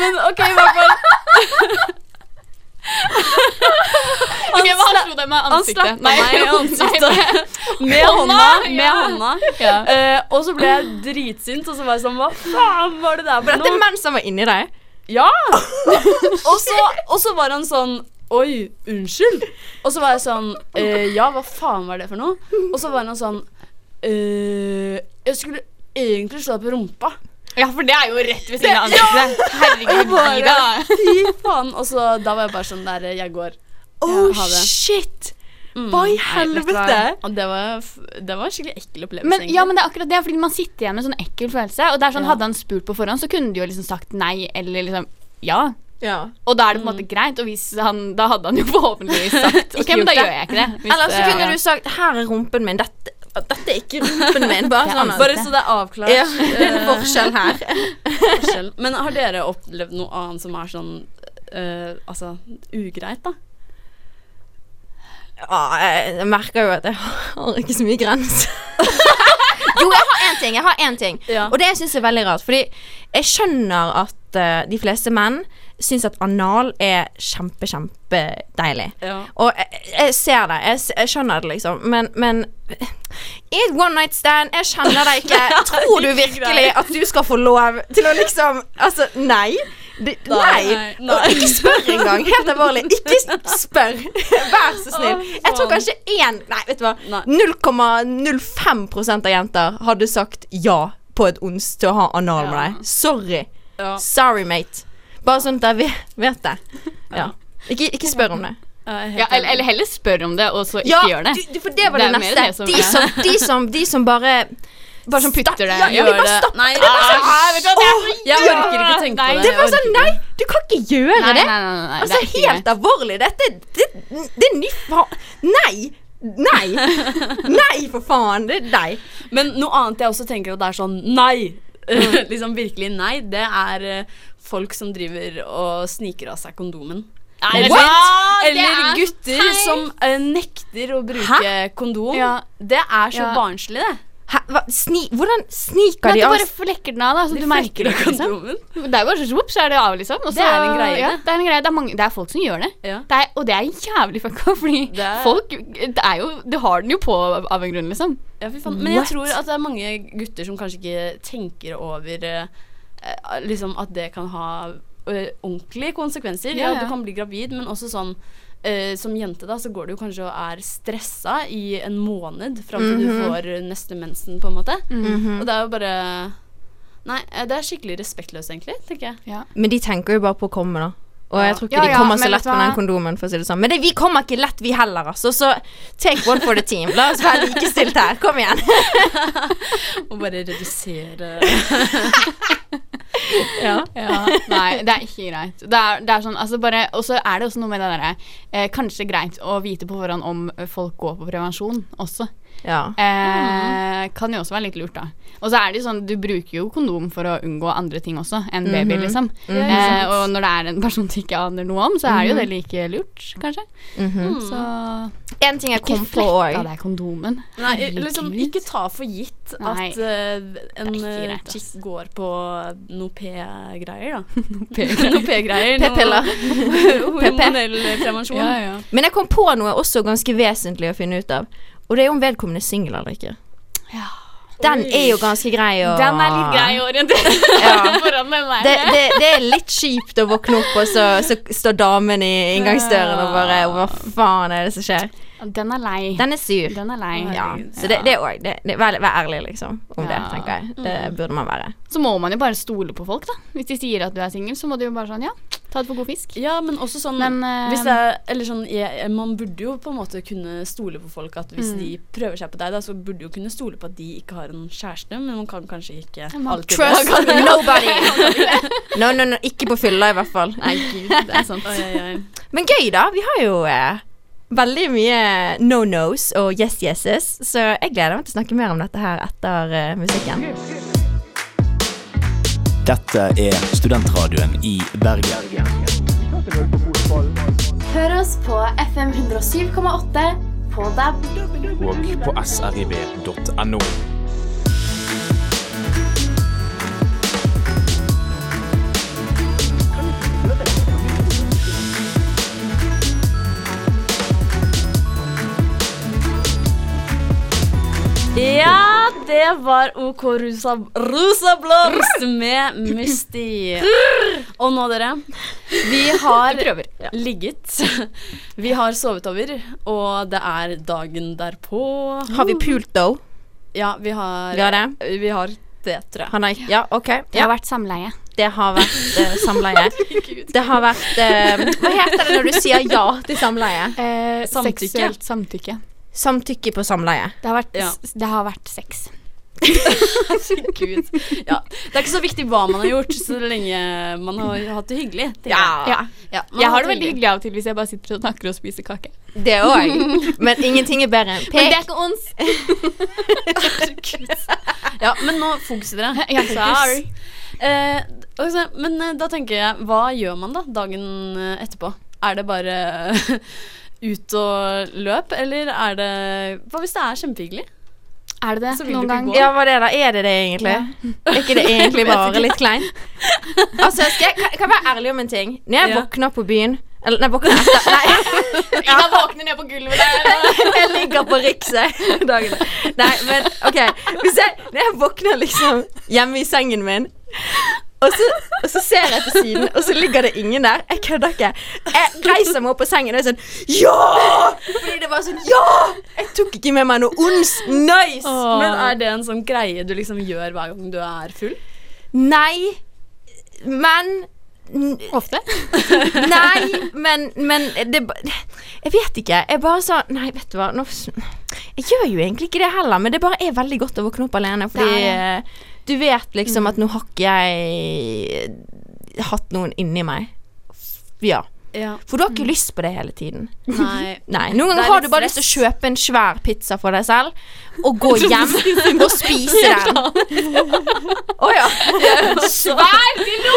Men OK, i hvert fall. Ok, okay, han slo deg med Han ansiktet? slappa meg i ansiktet med hånda. Med hånda. Ja. Uh, og så ble jeg dritsint, og så var jeg sånn Hva faen var det der For noe? dette er mens han var inni deg. Ja! og, så, og så var han sånn Oi, unnskyld. Og så var jeg sånn uh, Ja, hva faen var det for noe? Og så var han sånn uh, Jeg skulle egentlig slå deg på rumpa. Ja, for det er jo rett ved siden av ansiktet. Herregud, gi deg. Fy faen. Og så da var jeg bare sånn der Jeg går. Oh, ja, shit. Mm. Hva i helvete? Og det var, det var en skikkelig ekkel opplevelse. Men, egentlig. ja, men det er akkurat det, fordi man sitter igjen med en sånn ekkel følelse. Og det er sånn, Ja. Hadde han spurt på forhånd, så kunne du jo liksom sagt nei eller liksom ja. Ja. Og da er det på en måte greit. Og hvis han, da hadde han jo forhåpentligvis sagt OK, men da gjør jeg ikke det. Hvis, Eller så kunne ja. du sagt 'Her er rumpen min'. Dette, dette er ikke rumpen min. Bare sånn. Bare så det er avklart. ja, det er en forskjell her. forskjell. Men har dere opplevd noe annet som er sånn uh, Altså ugreit, da? Ja, jeg jeg merker jo at jeg har ikke så mye grenser. jo, jeg har én ting. Jeg har én ting. Ja. Og det jeg syns er veldig rart. Fordi jeg skjønner at uh, de fleste menn syns at anal er kjempe, kjempedeilig. Ja. Og jeg, jeg ser det, jeg, jeg skjønner det, liksom. Men, men i et one night stand, jeg kjenner deg ikke. Tror du virkelig at du skal få lov til å liksom Altså, nei. De, nei. nei, nei. Og ikke spør engang. Helt alvorlig. Ikke spør. Vær så snill. Jeg tror kanskje én Nei, vet du hva. 0,05% av jenter hadde sagt ja på et ons til å ha anal med deg. Sorry. Sorry, mate. Bare sånn at jeg vet, det. Ja. Ikke, ikke spør om det. Ja, eller, eller heller spør om det, og så ikke Ja, gjør det. du, du, for det var Det det, neste. det som- de, som, de, som, de som bare Bare som putter det. Ja, ja, bare det. stopper Nei, det. bare sånn, Ah, vet du hva, det er så Jeg orker ikke tenke på det. Det var sånn, nei, du kan ikke gjøre Nei, det. nei, nei, nei, nei, altså, det helt greit. alvorlig. Dette det, det er ny faen. Nei! Nei! Nei, for faen. Det er deg. Men noe annet jeg også tenker at det er sånn nei. liksom virkelig nei. Det er eh, folk som driver og sniker av seg kondomen. Nei, Eller? Det er gutter feil. som uh, nekter å bruke kondom. Ja. Det er så Ja. barnslig, det. Hæ, sni, hvordan sniker de av du bare flekker den av, da, så De du merker det. Liksom. Det er bare så så er det av, liksom. Også, Det er en greie, Ja, det. det er en greie. Det er, mange, det er folk som gjør det. Ja. det er, og det er jævlig fucka, fordi Det folk det jo, Du har den jo på av en grunn, liksom. Ja, fy faen. Men jeg What? tror at det er mange gutter som kanskje ikke tenker over eh, Liksom at det kan ha ordentlige konsekvenser. Ja, Ja, ja. du kan bli gravid, men også sånn eh, som jente da, så går du kanskje og er stressa i en måned fram til du får eh, neste mensen, på en måte. Og det er jo bare Nei, eh, det er skikkelig respektløst, egentlig, tenker jeg. Men de tenker jo bare på å komme, da. Og jeg tror ikke Ja, de ja, kommer så lett med den kondomen, for å si det sånn. Men det, vi kommer ikke lett, vi heller, altså. Så take one for the team. La oss være likestilt her. Kom igjen. Og bare redusere Ja. Ja, nei, det er ikke greit. Det er, det er sånn, altså bare Og så er det også noe med det derre eh, Kanskje greit å vite på forhånd om folk går på prevensjon også. Ja. Eh, kan jo også være litt lurt, da. Og så er det jo sånn, du bruker jo kondom for å unngå andre ting også enn baby, liksom. eh, og når det er en person du ikke aner noe om, så er jo det like lurt, kanskje. Så En ting jeg ikke kom på flekk av òg. deg kondomen. Nei, liksom ikke ta for gitt Nei. at eh, en ikke eh, greit, chick går på noe P-greier, da. Noe P-greier. P-piller. Hormonell prevensjon. Ja, ja. Men jeg kom på noe også ganske vesentlig å finne ut av. Og det er om vedkommende er singel eller ikke. Ja. Den er jo ganske grei å Den er litt grei å orientere Ja. foran den der. Det, det, det er litt kjipt å våkne opp, og så, så står damen i inngangsdøren og bare Hva faen er det som skjer? Den er lei. Den er sur. Den er lei. Ja, så det, det er òg Vær vær ærlig, liksom, om det, tenker jeg. Det burde man være. Så må man jo bare stole på folk, da. Hvis de sier at du er singel, så må du jo bare sånn ja, ta det for god fisk. Ja, men også sånn Men, uh, hvis det Eller sånn jeg, Man burde jo på en måte kunne stole på folk at hvis Mm. de prøver seg på deg, da, så burde du jo kunne stole på at de ikke har en kjæreste, men man kan kanskje ikke alltid Trust det. nobody! No, no, no, ikke på fylla, i hvert fall. Nei, gud, det er sant. Oi, oi, oi. Men gøy, da. Vi har jo eh, veldig mye no-nos og yes-yeses, så jeg gleder meg til å snakke mer om dette her etter uh, musikken. Dette er studentradioen i Bergen. Hør oss på FM 107,8 på DAB. Og på srib.no. Ja, det var OK Rosa, rosa Blomst med Musti. Og nå, dere. Vi har ligget. Vi har sovet over, og det er dagen derpå. Har vi pult, though? Ja, vi har Vi har det? Vi har det, tror jeg. Han har, ja, OK. Det har vært samleie. det har vært uh, samleie. Det har vært uh, Hva heter det når du sier ja til samleie? Eh, Samtykke. Seksuelt samtykke. Samtykke på samleie. Det har vært, Ja. det har vært sex. Herregud. Ja. Det er ikke så viktig hva man har gjort, så lenge man har hatt det hyggelig. Ja. jeg. Ja. Ja, Jeg har det veldig hyggelig av og til hvis jeg bare sitter og snakker og spiser kake. Det òg. Men ingenting er bedre enn Men det er ikke ons. Ja, men nå fokuser dere. Ja, sorry. Eh, også, men eh, da tenker jeg, hva gjør man da dagen eh, etterpå? Er det bare ut og løp, eller er det Hva hvis det er kjempehyggelig? Er det det? Noen gang? gå. Ja, hva det da? Er det det egentlig? Er ikke det egentlig bare litt kleint? Altså, skal jeg, kan, kan være ærlig om en ting? Når jeg Ja. våkner på byen Eller nei, jeg våkner etter Nei, Ida våkner ned på gulvet der. jeg ligger på Rikset dagen Nei, men OK. Hvis jeg, når jeg våkner liksom hjemme i sengen min og så, og så ser jeg til siden, og så ligger det ingen der. Jeg kødder ikke. Jeg reiser meg opp på sengen og er sånn Ja! Fordi det var sånn Ja! Jeg tok ikke med meg noe ons. Nice! Men er det en sånn greie du liksom gjør hver gang du er full? Nei, men Ofte. Nei, men, men det, Jeg vet ikke. Jeg bare sa Nei, vet du hva nå, Jeg gjør jo egentlig ikke det heller, men det bare er veldig godt å våkne opp alene. Fordi Det eh, du vet liksom at nå har ikke jeg hatt noen inni meg. Ja. Ja. For du har ikke lyst på det hele tiden. Nei. Nei, Noen er ganger har du bare lyst til å kjøpe en svær pizza for deg selv og gå hjem og spise den. Å ja. Svær dildo!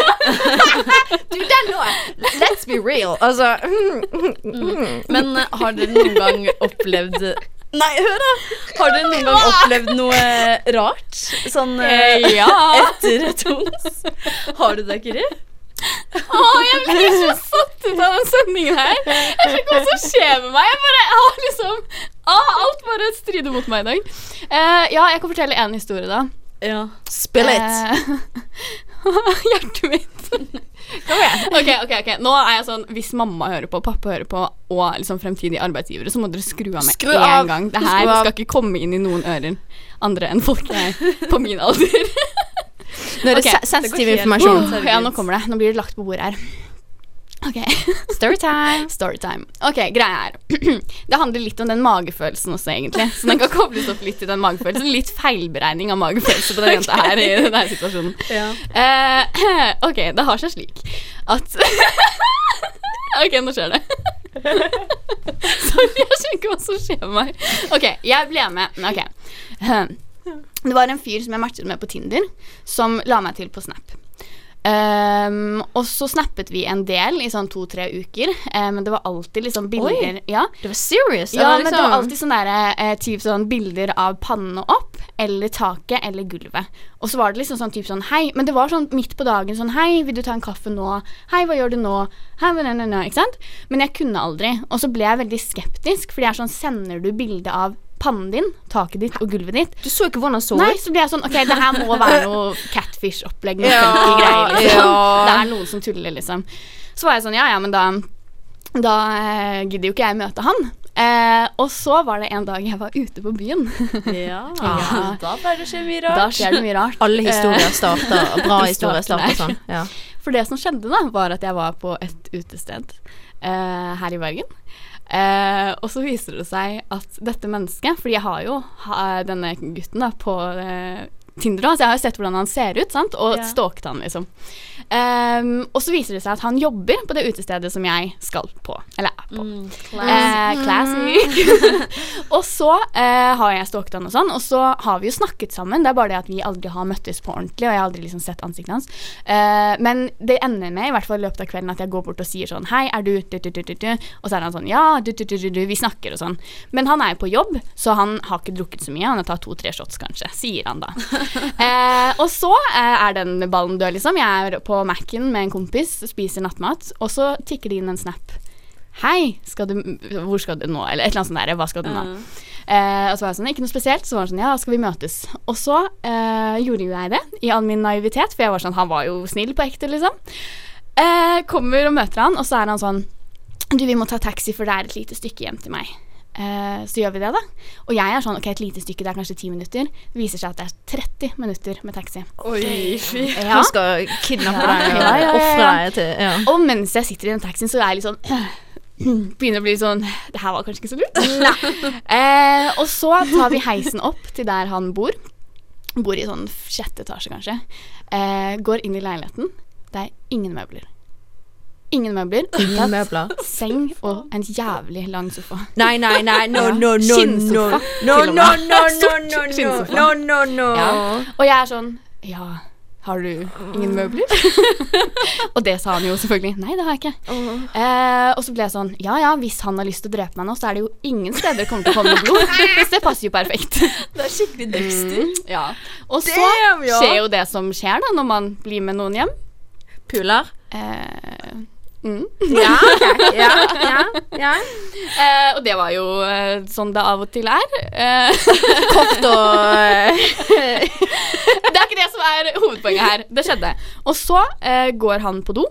du, den nå Let's be real. Altså Men eh, har dere noen gang opplevd Nei, hør da! Har dere noen gang opplevd noe rart? Sånn eh, Ja. etter et ons? Har du det, Kiri? Å, jeg blir så satt ut av den sendingen her. Jeg vet ikke hva som skjer med meg. Jeg bare jeg har liksom ah, Alt bare strider mot meg i dag. Uh, ja, jeg kan fortelle en historie, da. Ja. Spill it. Uh, hjertet mitt. Kom igjen. Ok, ok, ok Nå er jeg sånn Hvis mamma hører på, pappa hører på, og liksom fremtidige arbeidsgivere, så må dere skru av med Skru en av. gang. Det her skal ikke komme inn i noen ører andre enn folk jeg, på min alder. Nå er det okay. sensitiv informasjon. Oh, ja, nå kommer det. Nå blir det lagt på bordet her. Ok. Storytime. Storytime. Ok, greia er Det handler litt om den magefølelsen også, egentlig. Så den kan kobles opp litt til den magefølelsen. Litt feilberegning av magefølelse på den jenta her i denne situasjonen. Ja. Uh, ok, det har seg slik at Ok, nå skjer det. Sorry, jeg skjønner ikke hva som skjer med meg. Ok, jeg ble med. Ok. Det var en fyr som jeg matchet med på Tinder, som la meg til på Snap. Ehm, og så snappet vi en del i sånn to-tre uker, eh, men det var alltid liksom bilder Ja, Det var serious. ja men liksom. det var liksom- alltid sånn der, eh, typ sånn bilder av pannene opp, eller taket, eller gulvet. Og så var det liksom sånn type sånn hei, men det var sånn midt på dagen sånn hei, vil du ta en kaffe nå? Hei, hva gjør du nå? Hei, nei, nei, ikke sant? Men jeg kunne aldri. Og så ble jeg veldig skeptisk, fordi jeg er sånn, sender du bilde av pannen din, taket ditt og gulvet ditt? Du så ikke hvordan han så Nei, ut? så ble jeg sånn Ok, det her må være noe catfish-opplegg. Noe Ja, greier, liksom. ja. Det er noen som tuller, liksom. Så var jeg sånn Ja, ja, men da Da eh, gidder jo ikke jeg møte han. Eh, og så var det en dag jeg var ute på byen. ja. Ja. Da pleier det å skje mye da rart. skjer det mye rart. Alle historier Eh, starter Bra historier starter starter sånn. Ja. For det som skjedde da, var at jeg var på et utested eh, her i Bergen. Eh, og så viser det seg at dette mennesket Fordi jeg har jo denne gutten da på eh, Tinder, da, så jeg har jo sett hvordan han ser ut, sant? og yeah. stalket han, liksom. Ehm, og så viser det seg at han jobber på det utestedet som jeg skal på, eller er på. Mm, Eh, classic. og så uh, har jeg stalket han og sånn, og så har vi jo snakket sammen. Det er bare det at vi aldri har møttes på ordentlig, og jeg har aldri liksom sett ansiktet hans. Uh, men det ender med, i hvert fall i løpet av kvelden, at jeg går bort og sier sånn Hei, er du du, du, du, du, du? Og så er han sånn Ja, du, du, du, du, du. Vi snakker og sånn. Men han er jo på jobb, så han har ikke drukket så mye. Han har tatt to-tre shots, kanskje, sier han da. eh, og så eh, er den ballen død, liksom. Jeg er på Mac-en med en kompis, spiser nattmat, og så tikker det inn en snap. Hei, skal du, hvor skal du nå? Eller et eller annet sånt der. Hva skal du nå? Eh, og så var jeg sånn, ikke noe spesielt. Så var han sånn, ja, skal vi møtes? Og så eh, gjorde jo jeg det, i all min naivitet, for jeg var sånn, han var jo snill på ekte, liksom. Eh, kommer og møter han, og så er han sånn, du, vi må ta taxi, for det er et lite stykke hjem til meg. Eh, så gjør vi det, da. Og jeg er sånn, ok, et lite stykke, det er kanskje ti minutter. Det viser seg at det er 30 minutter med taxi. Oi, fy. Ja. Han skal kidnappe deg og Ja, ja, ofre deg til ja. Og mens jeg sitter i den taxien, så er jeg litt sånn Begynner å bli sånn Det her var kanskje ikke så lurt. eh, og så tar vi heisen opp til der han bor. Bor i sånn sjette etasje, kanskje. Eh, går inn i leiligheten. Det er ingen møbler. Ingen møbler. Ingen møbler. Seng og en jævlig lang sofa. Nei, nei, nei, no, no, no, no. Skinnsofa, No, no, no, no, no, no, no. Og jeg er sånn Ja, Har du ingen møbler? og det sa han jo selvfølgelig. Nei, det har jeg ikke. Eh, og så ble jeg sånn Ja ja, hvis han har lyst til å drepe meg nå, så er det jo ingen steder det kommer til å komme noe blod. Så det passer jo perfekt. Det er skikkelig Dexter. Mm, ja. Og så Damn, ja. skjer jo det som skjer da når man blir med noen hjem. Puler. Eh, mm. Ja, okay. ja, ja, ja. eh, og det var jo eh, sånn det av og til er. Eh, Kort og eh, det er ikke det som er hovedpoenget her. Det skjedde. Og så eh, går han på do,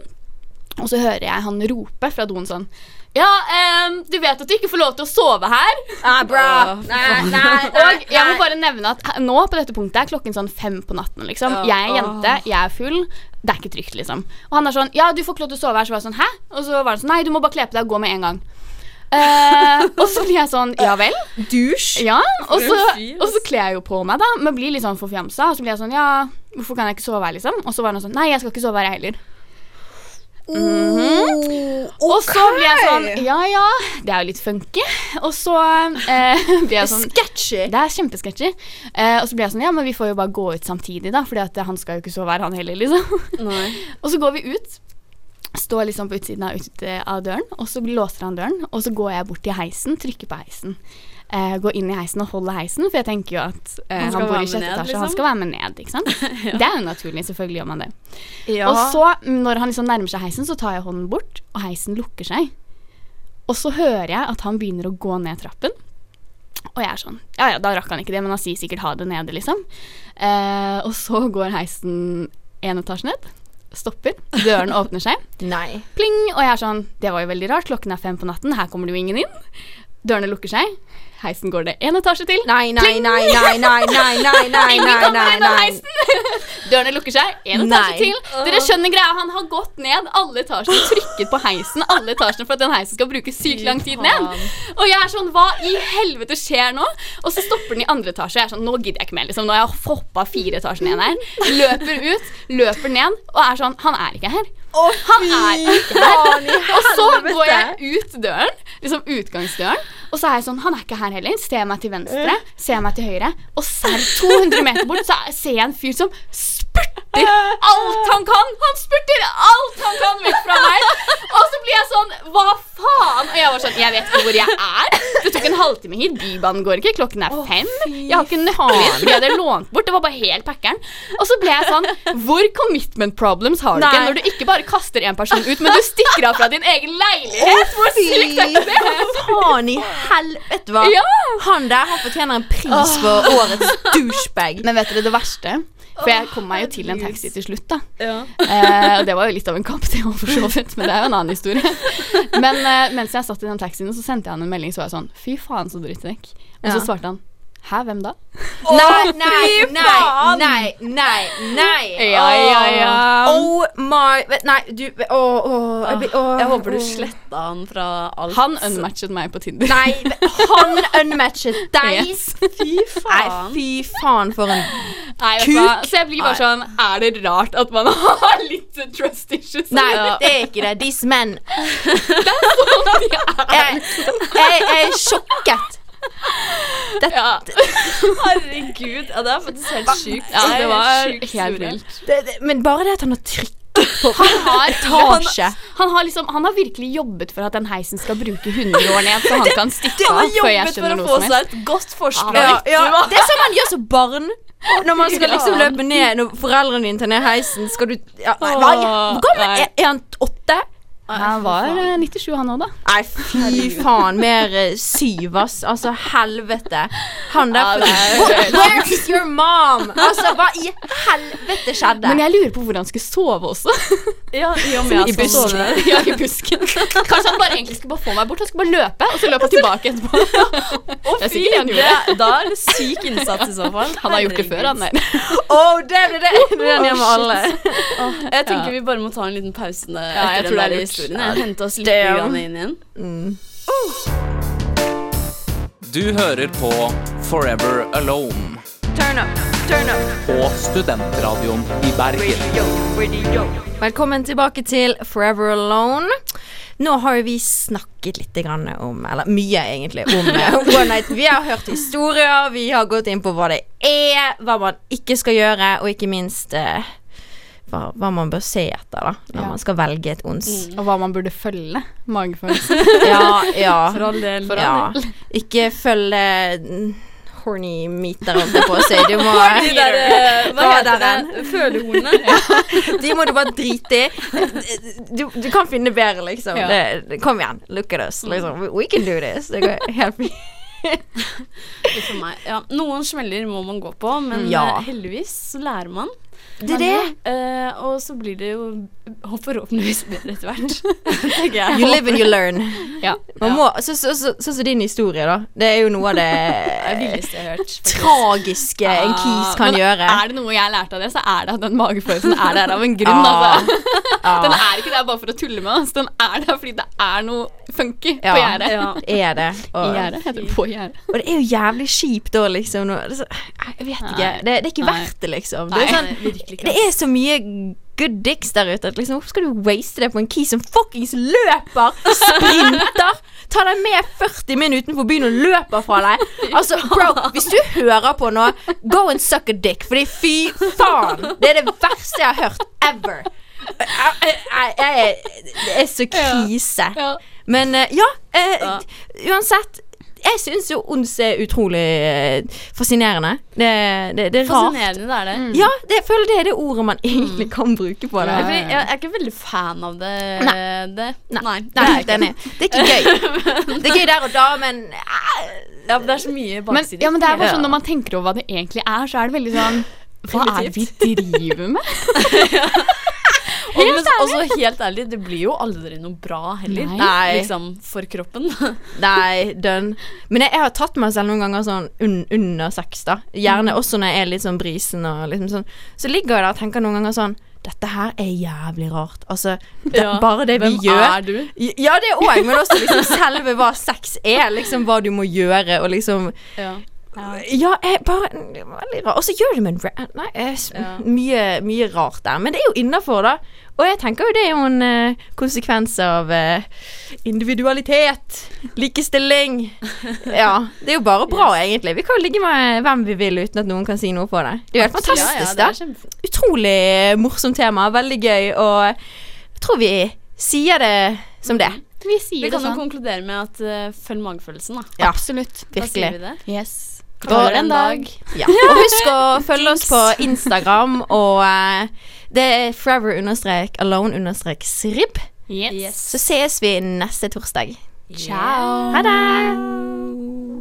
og så hører jeg han rope fra doen sånn Ja, um, du vet at du ikke får lov til å sove her? ah, bra. Nei, nei, nei, Og jeg må bare nevne at nå på dette punktet er klokken sånn fem på natten. liksom Jeg er jente, jeg er full. Det er ikke trygt, liksom. Og han er sånn Ja, du får ikke lov til å sove her. Så var jeg sånn Hæ? Og så var han sånn Nei, du må bare kle på deg og gå med en gang. Uh, og så blir jeg sånn Ja vel? Dusj. Ja, og så, og så kler jeg jo på meg, da, men blir litt sånn forfjamsa. Og så blir jeg sånn, ja, hvorfor kan jeg ikke sove her, liksom? Og så var han sånn, nei, jeg skal ikke sove her, jeg heller. Mhm. Og så blir jeg sånn, ja ja, det er jo litt funky. Og så eh, blir jeg sånn Sketchy. Det er kjempesketchy. Eh, og så blir jeg sånn, ja, men vi får jo bare gå ut samtidig, da, at han skal jo ikke sove her, han heller, liksom. Nei. Og så går vi ut. Står liksom på utsiden av, ut av døren, og så låser han døren. Og så går jeg bort til heisen, trykker på heisen. Eh, gå inn i heisen og holde heisen, for jeg tenker jo at eh, Han han, bor i sjette etasje, liksom? han skal være med ned. ikke sant? Det er jo naturlig, selvfølgelig gjør man det. Ja. Og så, mm, når han liksom nærmer seg heisen, så tar jeg hånden bort, og heisen lukker seg. Og så hører jeg at han begynner å gå ned trappen. Og jeg er sånn Ja ja, da rakk han ikke det, men han sier sikkert ha det nede, liksom. Eh, og så går heisen én etasje ned. Stopper. Døren åpner seg. Pling! Og jeg er sånn Det var jo veldig rart. Klokken er fem på natten. Her kommer det jo ingen inn. Dørene lukker seg. Heisen går det en etasje til. Nei, nei, nei, nei, nei, nei, nei, nei, nei, nei, nei. Dørene lukker seg. Nei. etasje til. Dere skjønner greia. Han har gått ned alle etasjene, trykket på heisen alle etasjene for at den heisen skal bruke sykt lang tid ned. Og jeg er sånn Hva i helvete skjer nå? Og så stopper den i andre etasje. Jeg er sånn Nå gidder jeg ikke mer. liksom Nå har jeg hoppa fire etasjer ned her. Løper ut, løper ned og er sånn Han er ikke her. Han er ikke her. Og så går jeg ut døren, liksom utgangsdøren, og så er jeg sånn Han er ikke her heller. Ser meg til venstre, ser meg til høyre, og serr 200 meter bort så ser jeg en fyr som spurter alt han kan. Han spurter alt han kan vekk fra meg. Og så blir jeg sånn Hva faen? Og jeg var sånn Jeg vet ikke hvor jeg er. Det tok en halvtime hit. Bybanen går ikke. Klokken er fem. Jeg har ikke nøkler. De hadde lånt bort. Det var bare helt packeren. Og så ble jeg sånn Hvor commitment problems har du ikke når du ikke bare kaster en person ut, men du stikker av fra din egen leilighet? Hvor sykt er det? Faen i helvete, hva? Ja. Han der han fortjener en pris for årets douchebag. Men vet dere det verste? For jeg kom meg jo til en taxi til slutt, da. Ja. Eh, og det var jo litt av en kamp, det òg, for så vidt. Men det er jo en annen historie. Men eh, mens jeg satt i den taxien, så sendte jeg han en melding, så var jeg sånn Fy faen, så drittsekk. Og så svarte han Hæ, hvem da? Nei, nei, nei, nei, nei, nei. Ja, ja, ja. Oh my Nei, du oh, oh, jeg å, Jeg håper du sletta han fra alt. Han unmatchet meg på Tinder. Nei, han unmatchet deg. Yes. Fy Nei, fy faen for en Nei, kuk. hva? Så jeg blir bare sånn Er det rart at man har litt trust issues? Nei, det er ikke det. Disse menn. Jeg, jeg, jeg er sjokket. Ja, Herregud. Ja, det er faktisk helt sjukt. ja det var helt vilt. Det, det, men bare det at han har trykk på Han har, etasje han, har liksom, han har virkelig jobbet for at den heisen skal bruke 100 år ned, så han kan stikke Han av har før jeg jobbet for å få seg et godt forsprang. ja, ja. Det er sånn man gjør som barn. Når man skal liksom løpe ned Når foreldrene dine tar ned heisen, skal du ja, Hvor gammel er, er han? Åtte? Han var eh, 97, han òg, da. Nei, fy faen. Mer eh, syv, ass. Altså, helvete. Han der er- Where is your mom? Altså, hva i helvete skjedde? Men jeg lurer på hvor han skulle sove også. Ja, i og med I at han busken. ja, i busken. Kanskje han bare egentlig skulle bare få meg bort. Han skulle bare løpe, og så løp han tilbake etterpå. Å, Det er sikkert det han gjorde. det- Da er det syk innsats i så fall. Han har gjort det før, han der. Å, det blir det. Det er den med alle. Jeg tenker vi bare må ta en liten pause etter Ja, jeg den er der historien. Ja. Hente oss litt grann inn igjen. Du hører på Forever Alone Turn up, på Studentradioen i Bergen. Velkommen tilbake til Forever Alone. Nå har vi snakket litt grann om Eller mye, egentlig, om eh, One Night. Vi har hørt historier, vi har gått inn på hva det er, hva man ikke skal gjøre, og ikke minst eh, hva, hva man bør se etter da når Ja. man skal velge et ons. Og hva man burde følge. Magefølelse. Ja, ja. For all del. ja. Ikke følge mm, horny meter, holdt jeg på å si. Du må De der, eh, hva heter det? Følehornene. De må du bare drite i. Du, du kan finne bedre, liksom. Ja. Det, kom igjen, look at us. Liksom. We, we can do this. Det går helt fint. Meg. Ja, noen smeller må man gå på, men Ja. eh, heldigvis så lærer man. Det er det. Uh, og så blir det jo forhåpentligvis bedre etter hvert. You live and you learn. Ja. Så, så, så, sånn som din historie, da. Det er jo noe av Det det hørt. tragiske tragiske en kis kan gjøre. Er det noe jeg lærte av det, så er det at den magefølelsen er der av en grunn. Ah. Altså. Den er ikke der bare for å tulle med oss, den er der fordi det er noe funky Ja. på gjerdet. Ja. er det. I Og, gjerdet heter det på gjerdet. og det er jo jævlig kjipt da, liksom. Nå, det er så, jeg vet ikke. Det, det er ikke verdt det, liksom. Det er, sånn, Virkelig ikke. det er så mye good dicks der ute liksom, hvorfor skal du waste det på en key som fuckings løper, sprinter, tar deg med 40 min utenfor byen og løper fra deg? Altså, bro, hvis du hører på nå, go and suck a dick, fordi fy faen, det er det verste jeg har hørt ever. Jeg, er så krise. Men eh, ja, eh, Ja. uansett. Jeg syns jo ons er utrolig eh, fascinerende. Det, det, det er rart. Fascinerende, det er det. Ja, det, jeg føler det er det ordet man egentlig kan bruke på det. Ja, fordi jeg er ikke veldig fan av det. Nei. det. Nei, Nei, Nei, helt er Det er ikke gøy. Det er gøy der og da, men eh, Ja, det er så mye Men, baksider. ja, men det er bare sånn når man tenker over hva det egentlig er, så er det veldig sånn Hva er det vi driver med? Og, men også helt ærlig, det blir jo aldri noe bra heller. Nei. Liksom for kroppen. Nei, dønn. Men jeg, jeg har tatt meg selv noen ganger sånn un, under sex, da. Gjerne også når jeg er litt sånn brisen og liksom sånn. Så ligger jeg der og tenker noen ganger sånn dette her er jævlig rart. Altså, det, Ja. bare det Hvem vi gjør er du? Ja, det òg, men også liksom selve hva sex er. Liksom hva du må gjøre, og liksom Ja. Ja, jeg bare Veldig rart. Og så gjør med en Nei, jeg, Ja. mye, mye rart der. Men det er jo innafor, da. Og jeg tenker jo det er jo en uh, konsekvens av uh, individualitet, likestilling. Ja. Det er jo bare bra, egentlig. Vi kan jo ligge med hvem vi vil uten at noen kan si noe på det. Det er jo helt Ja, ja, fantastisk, det da. kjempe... Utrolig morsomt tema. Veldig gøy. Og jeg tror vi sier det som det. Vi Vi sier det kan jo sånn. konkludere med at uh, følg magefølelsen, da. Ja, Absolutt. Da sier vi det. Yes. Det en dag. Ja. Og husk å følge oss på Instagram, og eh, det er forever understrek alone understrek srib. Yes. Så ses vi neste torsdag. Ciao. Ha det!